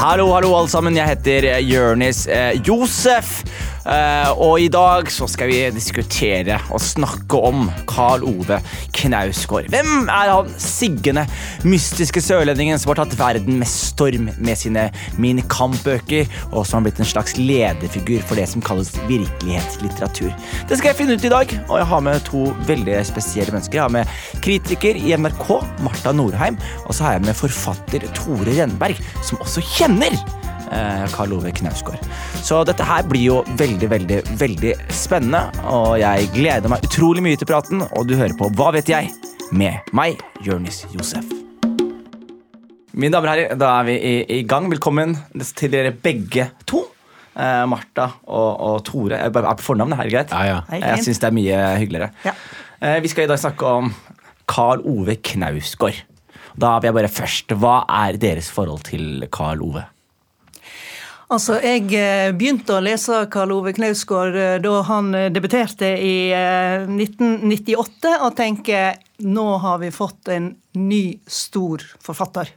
Hallo, hallo, alle sammen. Jeg heter Jørnis eh, Josef. Eh, og i dag så skal vi diskutere og snakke om Karl Ove Knausgård. Hvem er han siggende, mystiske sørlendingen som har tatt verden med storm med sine Min Kamp-bøker, og som har blitt en slags lederfigur for det som kalles virkelighetslitteratur? Det skal jeg finne ut i dag, og jeg har med to veldig spesielle mennesker. Jeg har med kritiker i NRK, Marta Norheim, og så har jeg med forfatter Tore Rennberg, som også kjenner Karl Ove Knausgård. Så dette her blir jo veldig, veldig, veldig spennende, og jeg gleder meg utrolig mye til praten, og du hører på Hva vet jeg? med meg, Jonis Josef. Mine damer og herrer, da er vi i, i gang. Velkommen til dere begge to. Eh, Martha og, og Tore. Jeg er på fornavnet, er det greit? Ja, ja. Hei, Jeg syns det er mye hyggeligere. Ja. Eh, vi skal i dag snakke om Karl Ove Knausgård. Da vil jeg bare først Hva er deres forhold til Karl Ove? Altså, Jeg eh, begynte å lese Karl Ove Knausgård eh, da han eh, debuterte i eh, 1998, og tenker nå har vi fått en ny, stor forfatter.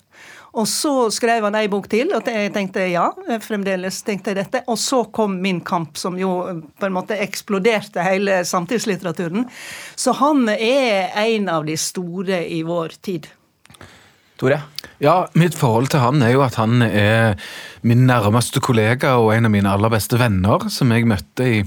Og så skrev han ei bok til, og jeg tenkte ja, fremdeles tenkte jeg dette. Og så kom Min kamp, som jo på en måte eksploderte hele samtidslitteraturen. Så han er en av de store i vår tid. Tore? Ja, Mitt forhold til han er jo at han er min nærmeste kollega og en av mine aller beste venner, som jeg møtte i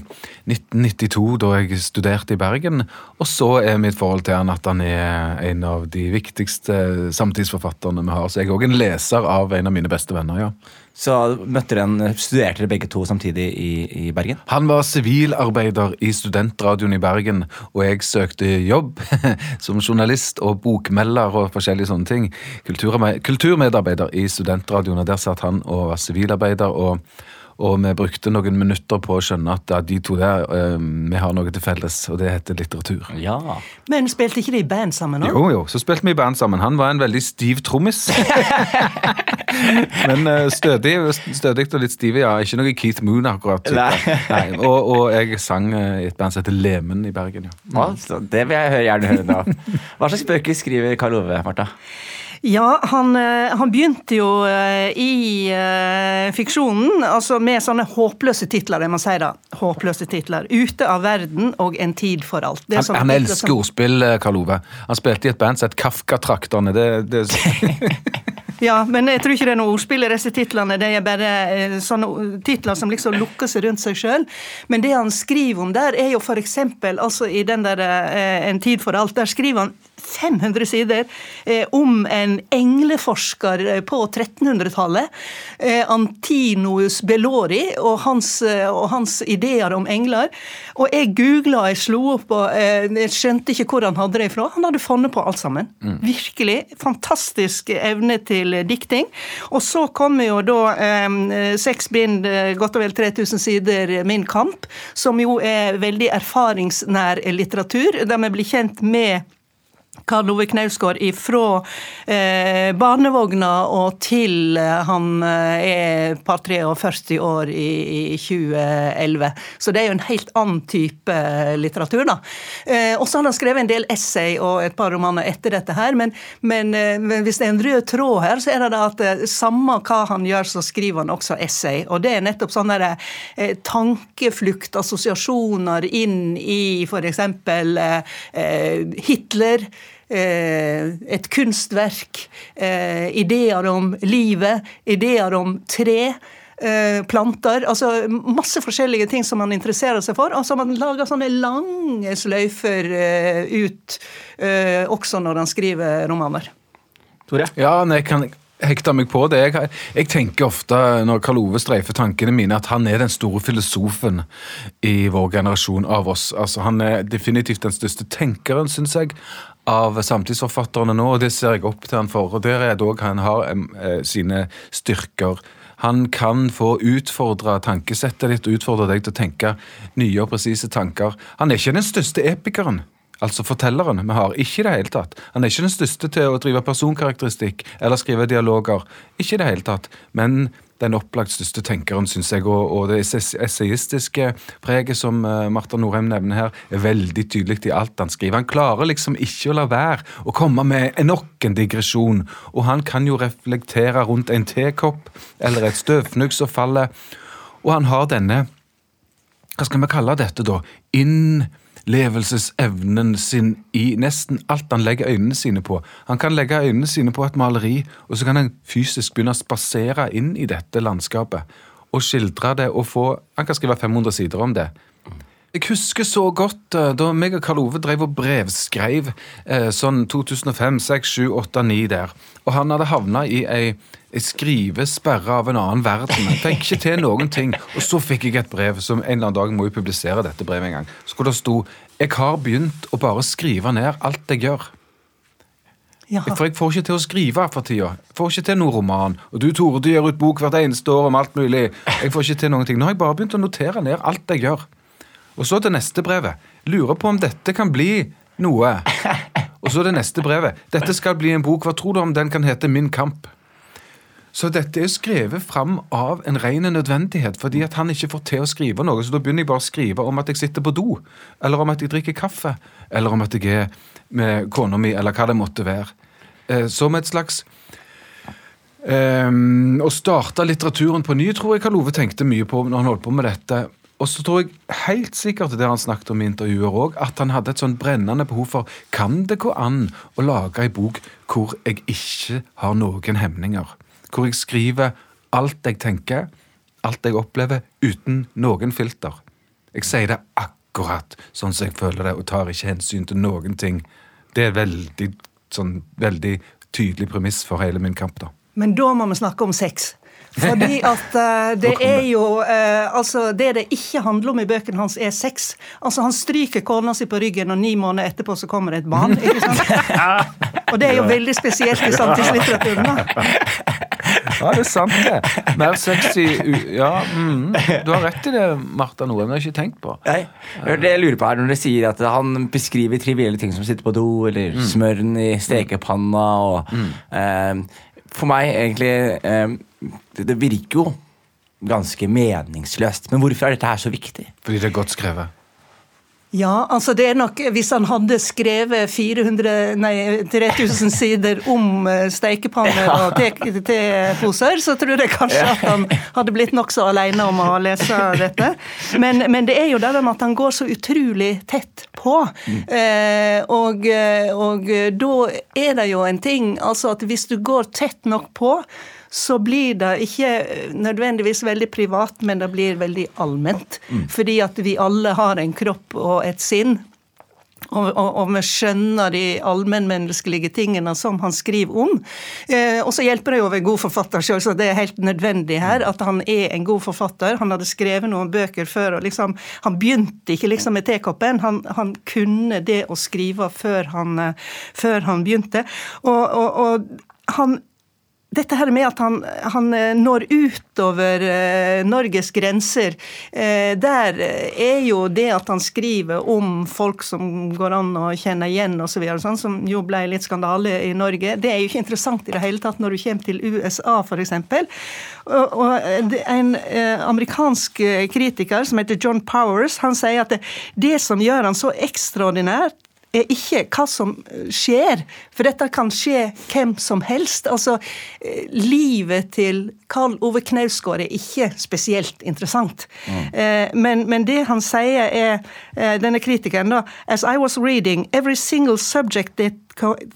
1992 da jeg studerte i Bergen. Og så er mitt forhold til han at han er en av de viktigste samtidsforfatterne vi har. Så jeg er òg en leser av en av mine beste venner, ja. Så møtte en, Studerte dere begge to samtidig i, i Bergen? Han var sivilarbeider i studentradioen i Bergen, og jeg søkte jobb som journalist og bokmelder og forskjellige sånne ting. Kulturme- Kulturmedarbeider i studentradioen, og der satt han og var sivilarbeider. og og vi brukte noen minutter på å skjønne at ja, de to der, eh, vi har noe til felles, og det heter litteratur. Ja. Men spilte ikke de i band sammen? òg? Jo, jo, så spilte vi i band sammen. Han var en veldig stiv trommis. Men eh, stødig, stødig og litt stiv, ja. Ikke noe Keith Moon, akkurat. Nei. Nei. Og, og jeg sang eh, i et band som heter Lemen i Bergen, ja. Mm. Altså, det vil jeg høre, gjerne høre nå. Hva slags bøker skriver Karl Ove, Marta? Ja, han, eh, han begynte jo eh, i eh, fiksjonen altså med sånne håpløse titler. jeg må si da. Håpløse titler. 'Ute av verden' og 'En tid for alt'. Det Han, han titler elsker som- ordspill, Karl Ove. Han spilte i et band som het Kafkatrakterne. Det, det, Ja, men jeg tror ikke det er noe ordspill i disse titlene. Det er bare sånne titler som liksom lukker seg rundt seg sjøl. Men det han skriver om der, er jo eksempel altså i den der 'En tid for alt', der skriver han 500 sider eh, om en engleforsker eh, på 1300-tallet. Eh, Antinous Bellori og hans, eh, og hans ideer om engler. Og jeg googla og jeg slo opp, og eh, jeg skjønte ikke hvor han hadde det ifra. Han hadde funnet på alt sammen. Virkelig. Fantastisk evne til eh, dikting. Og så kommer jo da eh, seks bind, godt og vel 3000 sider Min kamp, som jo er veldig erfaringsnær litteratur, der vi blir kjent med Karl Ove Knausgård ifra eh, barnevogna og til eh, han eh, er par 43 år i, i 2011. Så det er jo en helt annen type eh, litteratur, da. Eh, og så har han skrevet en del essay og et par romaner etter dette her, men, men, men hvis det er en rød tråd her, så er det da at samme hva han gjør, så skriver han også essay. Og det er nettopp sånn derre eh, tankeflukt, assosiasjoner inn i f.eks. Eh, Hitler et kunstverk, eh, ideer om livet, ideer om tre. eh, Planter, altså masse forskjellige ting som man interesserer seg for. Altså Man lager sånne lange sløyfer eh, ut, eh, også når han skriver romaner. Tore? ja, jeg kan hekte meg på det. Jeg, jeg tenker ofte når Karl Ove streifer tankene mine, at han er den store filosofen i vår generasjon av oss. Altså, han er definitivt den største tenkeren, syns jeg, av samtidsforfatterne nå, og det ser jeg opp til han for. Og der er det òg han har eh, sine styrker. Han kan få utfordre tankesettet ditt og utfordre deg til å tenke nye og presise tanker. Han er ikke den største epikeren. Altså fortelleren vi har. Ikke i det hele tatt. Han er ikke den største til å drive personkarakteristikk eller skrive dialoger. Ikke i det hele tatt. Men den opplagt største tenkeren, syns jeg. Og, og det essayistiske preget som uh, Marta Norheim nevner her, er veldig tydelig i alt han skriver. Han klarer liksom ikke å la være å komme med nok en digresjon. Og han kan jo reflektere rundt en tekopp eller et støvfnugg som faller. Og han har denne Hva skal vi kalle dette, da? Inn levelsesevnen sin i nesten alt han legger øynene sine på. Han kan legge øynene sine på et maleri, og så kan han fysisk begynne å spasere inn i dette landskapet. Og skildre det og få Han kan skrive 500 sider om det. Jeg husker så godt eh, da meg og Karl Ove drev og brevskreiv eh, sånn 2005, 6, 7, 8, 9 der. Og han hadde havna i ei, ei skrivesperre av en annen verden. Jeg fikk ikke til noen ting. Og så fikk jeg et brev som en eller annen dag må jo publisere dette brevet en gang. Så det sto jeg har begynt å bare skrive ned alt jeg gjør. Jaha. For jeg får ikke til å skrive for tida. Jeg får ikke til noen roman. Og du Tore, du gir ut bok hvert eneste år om alt mulig. Jeg får ikke til noen ting. Nå har jeg bare begynt å notere ned alt jeg gjør. Og så det neste brevet. Lurer på om dette kan bli noe. Og så det neste brevet. Dette skal bli en bok. Hva tror du om den kan hete Min kamp? Så dette er skrevet fram av en ren nødvendighet, fordi at han ikke får til å skrive noe. Så da begynner jeg bare å skrive om at jeg sitter på do, eller om at jeg drikker kaffe, eller om at jeg er med kona mi, eller hva det måtte være. Eh, som et slags um, Å starte litteraturen på ny tror jeg Karl Ove tenkte mye på når han holdt på med dette. Og så tror jeg helt sikkert det han snakket om i intervjuer òg, at han hadde et sånn brennende behov for Kan det gå an å lage ei bok hvor jeg ikke har noen hemninger? hvor jeg skriver alt jeg tenker, alt jeg opplever, uten noen filter. Jeg sier det akkurat sånn som jeg føler det, og tar ikke hensyn til noen ting. Det er veldig, sånn, veldig tydelig premiss for hele min kamp. da. Men da må vi snakke om sex. Fordi at uh, det er jo uh, Altså, det det ikke handler om i bøkene hans, er sex. Altså, han stryker kona si på ryggen, og ni måneder etterpå så kommer det et barn. ikke sant? Og det er jo veldig spesielt i samtidslitteraturen. da. Ja, det er sant, det. Mer sexy Ja, mm, du har rett i det, Marta men det har jeg ikke tenkt på. Nei, det jeg lurer på er Når dere sier at han beskriver trivielle ting som sitter på do, eller mm. smøren i stekepanna og mm. eh, For meg, egentlig eh, det, det virker jo ganske meningsløst. Men hvorfor er dette her så viktig? Fordi det er godt skrevet. Ja, altså det er nok Hvis han hadde skrevet 400, nei, 3000 sider om eh, steikepanner og teposer, så tror jeg kanskje at han hadde blitt nokså alene om å lese dette. Men, men, det er jo det med at han går så utrolig tett på. Eh, og, og da er det jo en ting altså at hvis du går tett nok på, så blir det ikke nødvendigvis veldig privat, men det blir veldig allment. Mm. Fordi at vi alle har en kropp og et sinn. Og, og, og, vi skjønner de allmennmenneskelige tingene som han skriver om. Eh, og så hjelper det jo å være god forfatter så det er helt nødvendig her at han er en god forfatter. Han hadde skrevet noen bøker før, og liksom, han begynte ikke liksom med tekoppen. Han, han kunne det å skrive før han, eh, før han begynte. og, og han dette her med at han, han eh, når utover eh, Norges grenser, eh, der er jo det at han skriver om folk som går an å kjenne igjen osv., så sånn, som jo ble litt skandale i Norge, det er jo ikke interessant i det hele tatt når du kommer til USA, f.eks. Og, og en amerikansk kritiker som heter John Powers, han sier at det, det som gjør han så ekstraordinært, er ikke hva som skjer, for dette kan skje hvem som helst. Altså, eh, livet til Karl Ove Knausgård er ikke spesielt interessant. Mm. Men, men, det han sier, er eh, denne kritikeren, da As I was reading, every single subject that,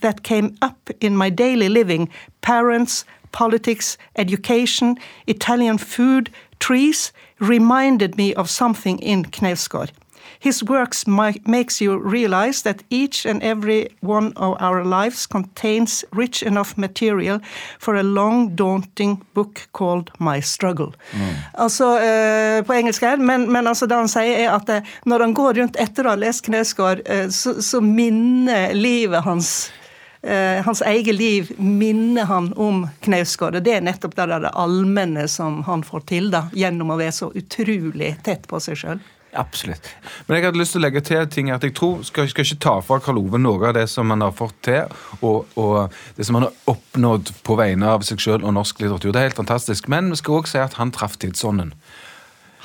that came up in my daily living, parents, politics, education, Italian food, trees, reminded me of something in Knausgård. His works makes you realize that each and every one of our lives contains rich enough material for a long, daunting book called My Struggle. Mm. Altså, eh, på engelsk her, men, men altså det han sier er at eh, når han går rundt etter å ha lest Knausgård, eh, så, så minner livet hans Uh, hans eget liv minner han om Knausgård. Det er nettopp det, det allmenne som han får til da, gjennom å være så utrolig tett på seg sjøl. Absolutt. Men jeg hadde lyst til å legge til ting at jeg tror skal, skal ikke ta fra Karl Ove noe av det som han har fått til, og, og det som han har oppnådd på vegne av seg sjøl og norsk litteratur. Det er helt fantastisk. Men vi skal òg si at han traff tidsånden.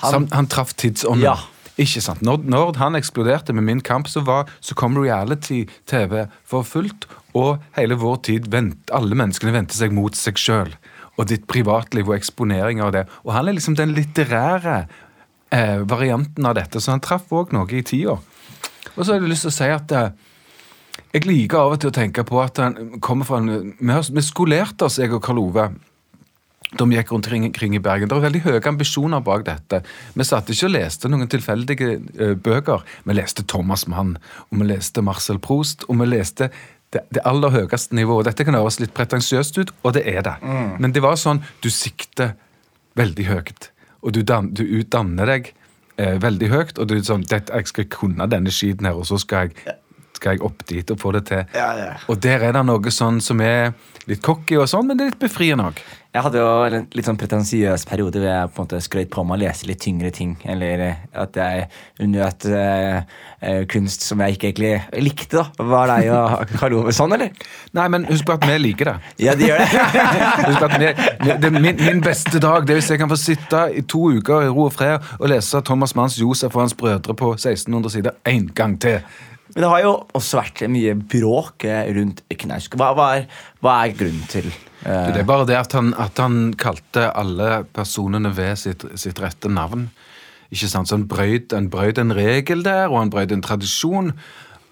Han- Sam, han traff tidsånden. Ja. Ikke sant? Når, når han eksploderte med Min kamp, så, var, så kom reality-TV for fullt, og hele vår tid vent, Alle menneskene vendte seg mot seg sjøl. Og ditt privatliv og eksponering av det. Og han er liksom den litterære eh, varianten av dette, så han traff òg noe i tida. Og så har jeg lyst til å si at eh, jeg liker av og til å tenke på at han kommer fra en Vi, har, vi skolerte oss, jeg og Karl Ove, vi gikk rundt kring, i Bergen. Det er veldig høye ambisjoner bak dette. Vi satt ikke og leste noen tilfeldige eh, bøker. Vi leste Thomas Mann, og vi leste Marcel Proust, og vi leste det, det aller høyeste nivået. Dette kan høres litt pretensiøst ut, og det er det. Men det var sånn du sikter veldig høyt, og du, du utdanner deg eh, veldig høyt, og du er sånn Jeg skal kunne denne skiten her, og så skal jeg, skal jeg opp dit og få det til. Ja, ja. Og der er det noe sånn som er litt cocky og sånn, men det er litt befriende òg. Jeg hadde jo en litt sånn pretensiøs periode hvor jeg på en måte skrøt på meg å lese litt tyngre ting. Eller at jeg unnøt uh, kunst som jeg ikke egentlig likte. da. Var deg og Karl Ove sånn, eller? Nei, men husk på at vi liker det. Ja, de gjør det. Husk på at vi, det er min, min beste dag det er hvis jeg kan få sitte i to uker i ro og fred og lese Thomas Manns Josef og hans brødre på 1600 sider én gang til. Men det har jo også vært mye bråk eh, rundt Knausgård. Hva, hva, hva er grunnen til uh... Det er bare det at han, at han kalte alle personene ved sitt, sitt rette navn. Ikke sant? Så han brøyt, han brøyt en regel der, og han brøyt en tradisjon.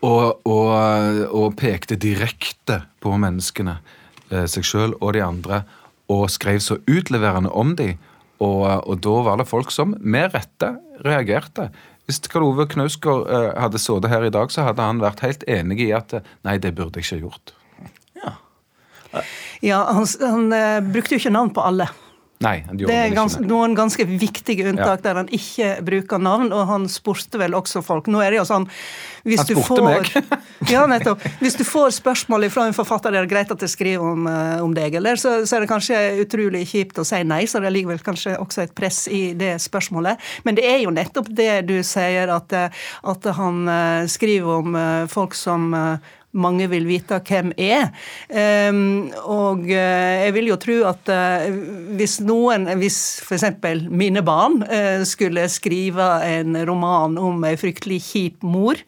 Og, og, og pekte direkte på menneskene, eh, seg sjøl og de andre, og skrev så utleverende om dem. Og, og da var det folk som med rette reagerte. Hvis Karl Ove Knausgård eh, hadde sittet her i dag, så hadde han vært helt enig i at eh, nei, det burde jeg ikke ha gjort. Ja, han, han eh, brukte jo ikke navn på alle. Nei, de Det er gans, noen ganske viktige unntak der han ikke bruker navn, og han spurte vel også folk. Nå er det jo sånn hvis Han du spurte får, meg. ja, nettopp. Hvis du får spørsmål fra en forfatter det er greit at jeg skriver om, eh, om deg, eller, så, så er det kanskje utrolig kjipt å si nei, så det ligger vel kanskje også et press i det spørsmålet. Men det er jo nettopp det du sier, at, eh, at han eh, skriver om folk som mange vil vite hvem er. Ehm, og eh, jeg vil jo tro at eh, hvis noen, hvis f.eks. mine barn eh, skulle skrive en roman om ei fryktelig kjip mor,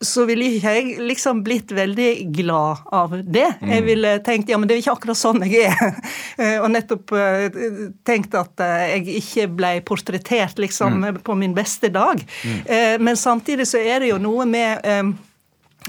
så ville ikke jeg liksom blitt veldig glad av det. Jeg ville tenkt ja, men det er ikke akkurat sånn jeg er. Og nettopp tenkt at jeg ikke ble portrettert liksom på min beste dag. Mm. Men samtidig så er det jo noe med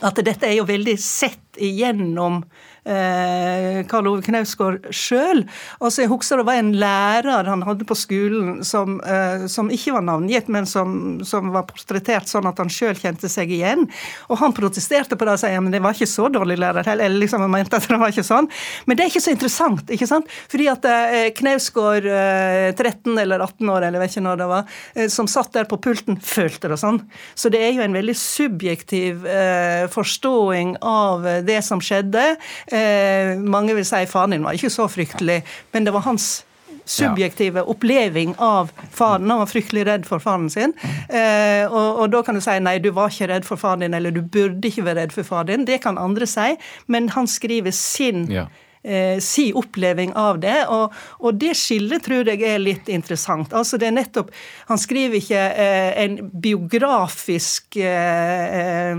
at dette er jo veldig sett igjennom eh, Karl Ove Knausgård sjøl. Altså, jeg husker det var en lærer han hadde på skolen som, eh, som ikke var navngitt, men som, som var portrettert sånn at han sjøl kjente seg igjen. Og han protesterte på det og sa ja, men det var ikke så dårlig lærer heller. Eller liksom han mente at det var ikke sånn. Men det er ikke så interessant, ikke sant? Fordi at eh, Knausgård, eh, 13 eller 18 år, eller vet ikke når det var, eh, som satt der på pulten, følte det sånn. Så det er jo en veldig subjektiv eh, forståing av eh, det som skjedde. Eh, mange vil si faren din var ikke så fryktelig, men det var hans subjektive oppleving av faren. Han var fryktelig redd for faren sin. Eh, og, og da kan du si nei, du var ikke redd for faren din, eller du burde ikke være redd for faren din. Det kan andre si, men han skriver sin Ja. Eh, si oppleving av det. Og, og det skillet tror jeg er litt interessant. Altså det er nettopp, Han skriver ikke eh, en biografisk eh,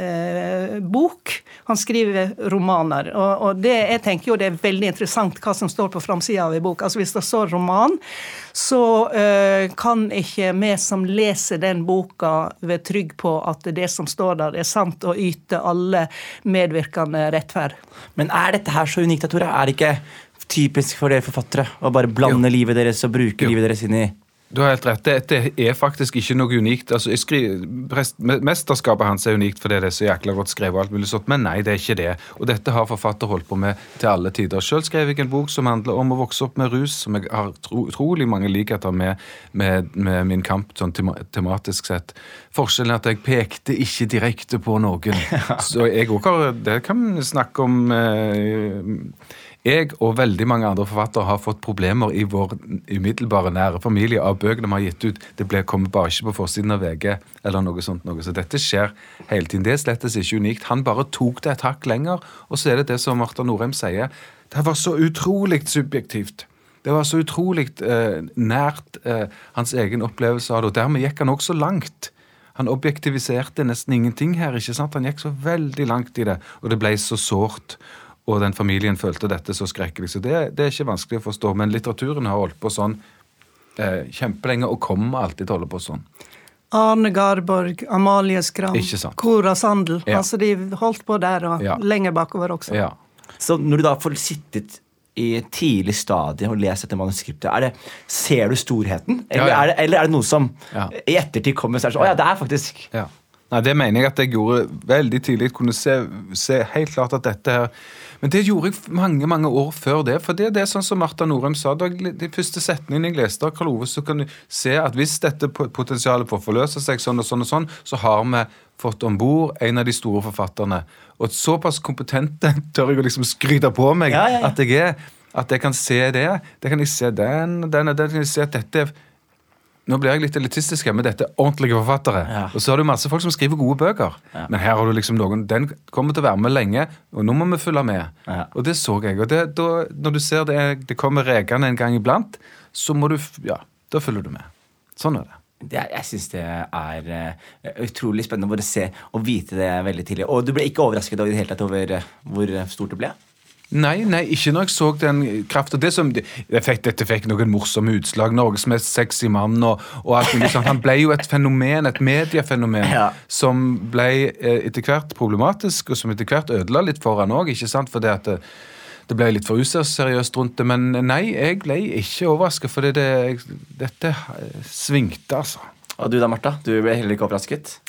eh, bok, han skriver romaner. Og, og det, jeg tenker jo det er veldig interessant hva som står på framsida av en bok. Altså Hvis det står roman, så eh, kan ikke vi som leser den boka være trygg på at det som står der, er sant, og yte alle medvirkende rettferd. Men er dette her så unikt, Tore? Er det ikke typisk for dere forfattere å bare blande livet deres og bruke Jo. livet deres inn i Du har helt rett. Dette er faktisk ikke noe unikt. Altså, jeg skri... prest- Mesterskapet hans er unikt fordi det er så jækla godt skrevet, og alt mulig sånt, men nei, det er ikke det. Og dette har forfatter holdt på med til alle tider. Selv skrev jeg en bok som handler om å vokse opp med rus, som jeg har utrolig mange likheter med, med, med min kamp sånn tema, tematisk sett. Forskjellen er at jeg pekte ikke direkte på noen. Så jeg også har Det kan vi snakke om eh, jeg og veldig mange andre forfattere har fått problemer i vår umiddelbare nære familie av bøkene vi har gitt ut. Det ble, kommer bare ikke på forsiden av VG eller noe sånt. Noe. Så dette skjer hele tiden. Det er slettes ikke unikt. Han bare tok det et hakk lenger, og så er det det som Marta Norheim sier. Det var så utrolig subjektivt. Det var så utrolig eh, nært eh, hans egen opplevelse av det, og dermed gikk han også langt. Han objektiviserte nesten ingenting her. ikke sant? Han gikk så veldig langt i det, og det ble så sårt og den familien følte dette så skrekkelig. Så det, det, er ikke vanskelig å forstå. Men litteraturen har holdt på sånn eh, kjempelenge, og kommer alltid til å holde på sånn. Arne Garborg, Amalie Skram. Cora Sandel. Ja. Altså, de holdt på der, og Ja. lenger bakover også. Ja. Så når du da får sittet i et tidlig stadie og lest dette manuskriptet, er det, ser du storheten? Eller, Ja, ja. Er det, eller er det noe som Ja. i ettertid kommer og sier sånn, Å ja, det er faktisk Ja. Nei, Det mener jeg at jeg gjorde veldig tidlig. Kunne se, se helt klart at dette her Men det gjorde jeg mange mange år før det. For det, det er sånn som Marta Norheim sa. Da jeg, de første setningene jeg leste av Karl Ove, så kan du se at hvis dette potensialet får forløse seg sånn og sånn og sånn, så har vi fått om bord en av de store forfatterne. Og såpass kompetente tør jeg å liksom skryte på meg Ja, ja, ja. at jeg er. At jeg kan se det. Det kan jeg se den, den den. Kan jeg se at dette er nå blir jeg litt elitistisk, men dette er ordentlige forfattere. Ja. Og så har du masse folk som skriver gode bøker. Ja. Men her har du liksom noen Den kommer til å være med lenge, og nå må vi følge med. Ja. Og det så jeg. Og det, da, når du ser det, det kommer rekende en gang iblant, så må du Ja, da følger du med. Sånn er det. det, Jeg syns det er uh, utrolig spennende å bare se og vite det veldig tidlig. Og du ble ikke overrasket over, tatt over uh, hvor stort det ble? Nei, nei, ikke når jeg så den kraften. Det det, dette fikk noen morsomme utslag. Norges mest sexy mann og, og alt mulig sånt. Han ble jo et fenomen, et mediefenomen, Ja. som ble eh, etter hvert problematisk, og som etter hvert ødela litt for han òg, ikke sant? Fordi at det, det ble litt for useriøst rundt det. Men nei, jeg ble ikke overraska, for det, det, dette eh, svingte, altså. Og du da, Martha? Du ble heller ikke overrasket?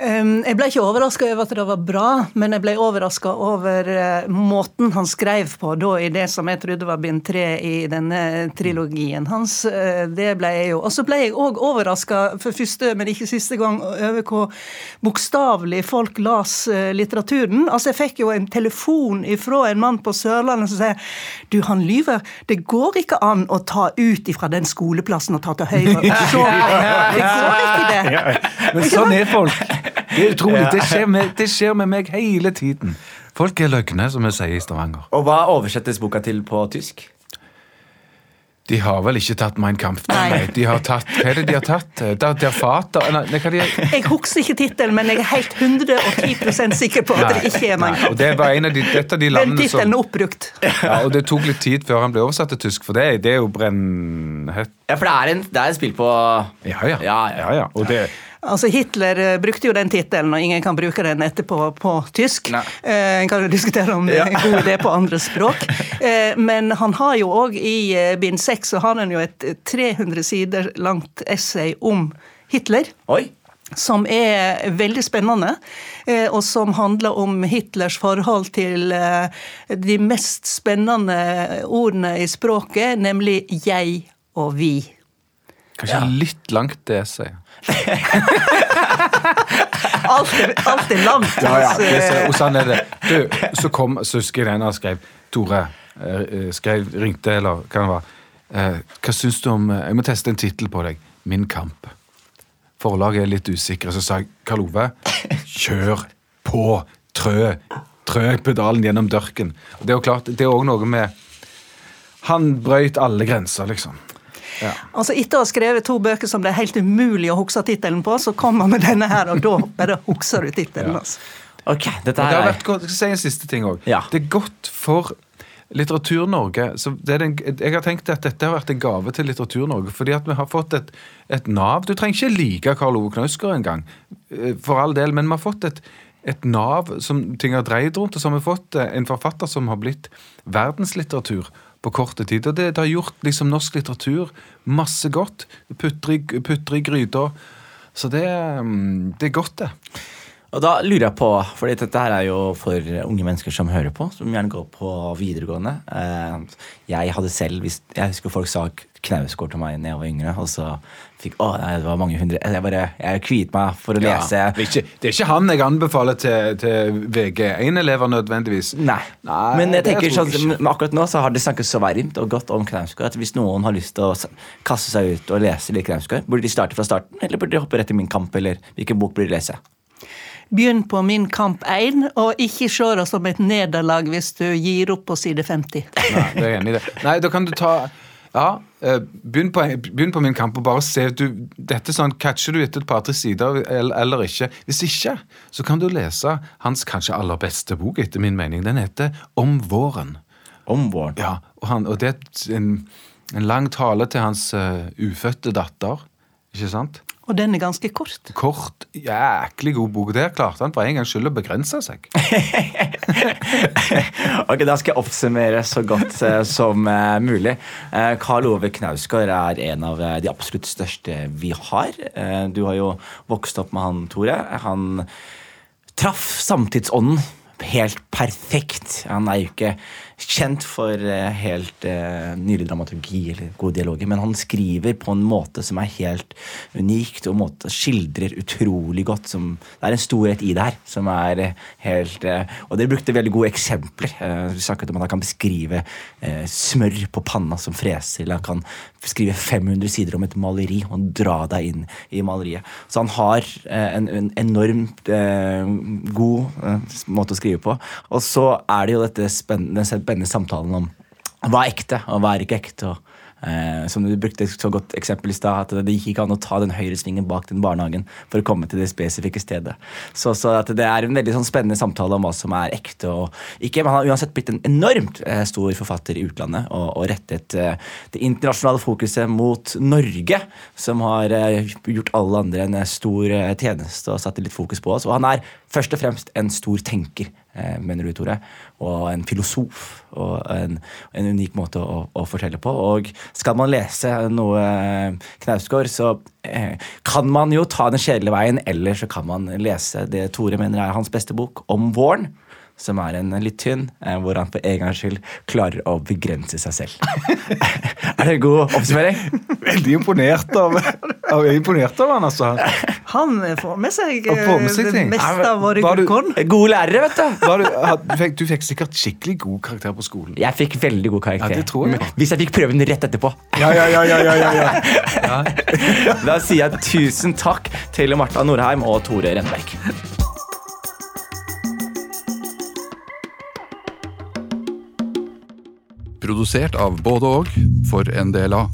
Um, jeg ble ikke overraska over at det var bra, men jeg ble overraska over eh, måten han skrev på da i det som jeg trodde var bind tre i denne trilogien hans. Eh, det ble jeg jo. Og så ble jeg òg overraska for første, men ikke siste gang, over hvor bokstavelig folk las eh, litteraturen. Altså, jeg fikk jo en telefon ifra en mann på Sørlandet som sier du, han lyver. Det går ikke an å ta ut ifra den skoleplassen og ta til høyre. Det går ikke det. Men sånn er folk. Det er utrolig. Det skjer med, det skjer med meg hele tiden. Folk er løgne, som vi sier i Stavanger. Og hva oversettes boka til på tysk? De har vel ikke tatt Mein Kampf? Nei. Nei. De har tatt, hva er det de har tatt? Der, der fater, Nei, nei, hva de Jeg husker ikke tittelen, men jeg er helt 110% sikker på at det ikke er Mein Kampf. og det var en av de, dette er de Den tittelen er oppbrukt. ja, Og det tok litt tid før han ble oversatt til tysk, for det, det er jo brennhett. Ja, for det er, en, det er et spill på Ja, ja. Ja, ja. ja, ja. Og det, Altså Hitler eh, brukte jo den tittelen, og ingen kan bruke den etterpå på tysk. Nei. Eh, En kan jo diskutere om det er en god idé på andre språk. Eh, Men han har jo òg i eh, bind seks så har han jo et eh, 300 sider langt essay om Hitler. Oi! som er veldig spennende, eh, og som handler om Hitlers forhold til de mest spennende ordene i språket, nemlig jeg og vi. kanskje litt langt, det sier Alt er, langt. Ja, ja. så, og sånn er det. Du, så kom, jeg den han skrev Tore eh, skrev, ringte, eller hva det var. Eh, hva syns du om eh, Jeg må teste en tittel på deg. Min kamp. Forlaget er litt usikre. Så sa jeg Karl Ove, kjør på! Trø! Trø pedalen gjennom dørken. Det er jo klart, det er òg noe med Han brøyt alle grenser, liksom. Ja. Altså Etter å ha skrevet to bøker som det er helt umulig å huske tittelen på, så kommer man med denne her, og da bare husker du tittelen. Ja. Altså. Ok, dette Det har vært godt, si en siste ting også. Ja. Det er godt for Litteratur-Norge så det er den, Jeg har tenkt at dette har vært en gave til Litteratur-Norge. Fordi at vi har fått et, et nav. Du trenger ikke like Karl Ove Knausgård engang, eh, for all del, men vi har fått et, et nav som ting har dreid rundt, og så har vi fått eh, en forfatter som har blitt verdenslitteratur på korte tid. Og det, det har gjort liksom norsk litteratur masse godt. Putter i, putter gryta. Så det, mm, det er godt, det. Og da lurer jeg på, for dette her er jo for unge mennesker som hører på, som gjerne går på videregående. Eh, jeg hadde selv, jeg husker folk sa Knausgård til meg da jeg var yngre, og så fikk å, nei, det var mange hundre Jeg bare, jeg kviet meg for å lese. Ja, det, er ikke, det er ikke han jeg anbefaler til, til VG1-elever nødvendigvis. Nei. Nei, men jeg tenker jeg sånn, men akkurat nå så har det snakket så varmt og godt om Knausgård at hvis noen har lyst til å kaste seg ut og lese litt Knausgård, burde de starte fra starten, eller burde de hoppe rett i Min kamp, eller hvilken bok burde de lese? Begynn på Min kamp 1, og ikke se det som et nederlag hvis du gir opp på side 50. Nei, det er enig i det. Nei, da kan du ta Ja, begynn på, begynn på min kamp og bare se du, dette sånn, Catcher du etter et par-tre sider eller, eller ikke? Hvis ikke, så kan du lese hans kanskje aller beste bok, etter min mening. Den heter Om våren. Om våren. Ja, og, han, og det er en, en lang tale til hans uh, ufødte datter. Ikke sant? Og den er ganske kort. Kort, jæklig god bok. Der klarte han for en gangs skyld å begrense seg. ok, Da skal jeg oppsummere så godt eh, som eh, mulig. Eh, Karl Ove Knausgård er en av eh, de absolutt største vi har. Eh, du har jo vokst opp med han, Tore. Han traff samtidsånden helt perfekt. Han er jo ikke kjent for eh, helt eh, nylig dramaturgi eller gode dialoger, men han skriver på en måte som er helt unikt, og måte skildrer utrolig godt. Som, det er en storhet i det her som er eh, helt eh, Og dere brukte veldig gode eksempler. Eh, vi snakket om at han kan beskrive eh, smør på panna som freser, eller han kan skrive 500 sider om et maleri og dra deg inn i maleriet. Så han har en, en enormt god måte å skrive på. Og så er det jo dette spennende, spennende samtalen om hva er ekte, og hva er ikke ekte. og Eh, som du brukte et så godt eksempel i stad, at det gikk ikke an å ta den høyresvingen bak den barnehagen for å komme til det spesifikke stedet. Så, så det er en veldig sånn spennende samtale om hva som er ekte og ikke. Men han har uansett blitt en enormt eh, stor forfatter i utlandet og, og rettet eh, det internasjonale fokuset mot Norge, som har eh, gjort alle andre en stor eh, tjeneste og satt litt fokus på oss. Og han er først og fremst en stor tenker. Eh, Mener du, Tore? Og en filosof. Og en, en unik måte å, å fortelle på. Og skal man lese noe eh, Knausgård, så eh, kan man jo ta den kjedelige veien, eller så kan man lese det Tore mener er hans beste bok, Om våren. Som er en litt tynn, hvor han for en gangs skyld klarer å begrense seg selv. er det en god oppsummering? Veldig imponert av, av, er imponert av han, altså. Han får med seg, får med seg eh, det meste av våre Var gullkorn. Gode lærere, vet du. Var du, had- du, fikk, du fikk sikkert skikkelig god karakter på skolen. Jeg fikk veldig god karakter. Ja, det tror jeg. Hvis jeg fikk prøven rett etterpå. Ja, ja, ja, ja, ja, ja. Da sier jeg tusen takk til Marta Norheim og Tore Renberg. Produsert av både og for NDLA.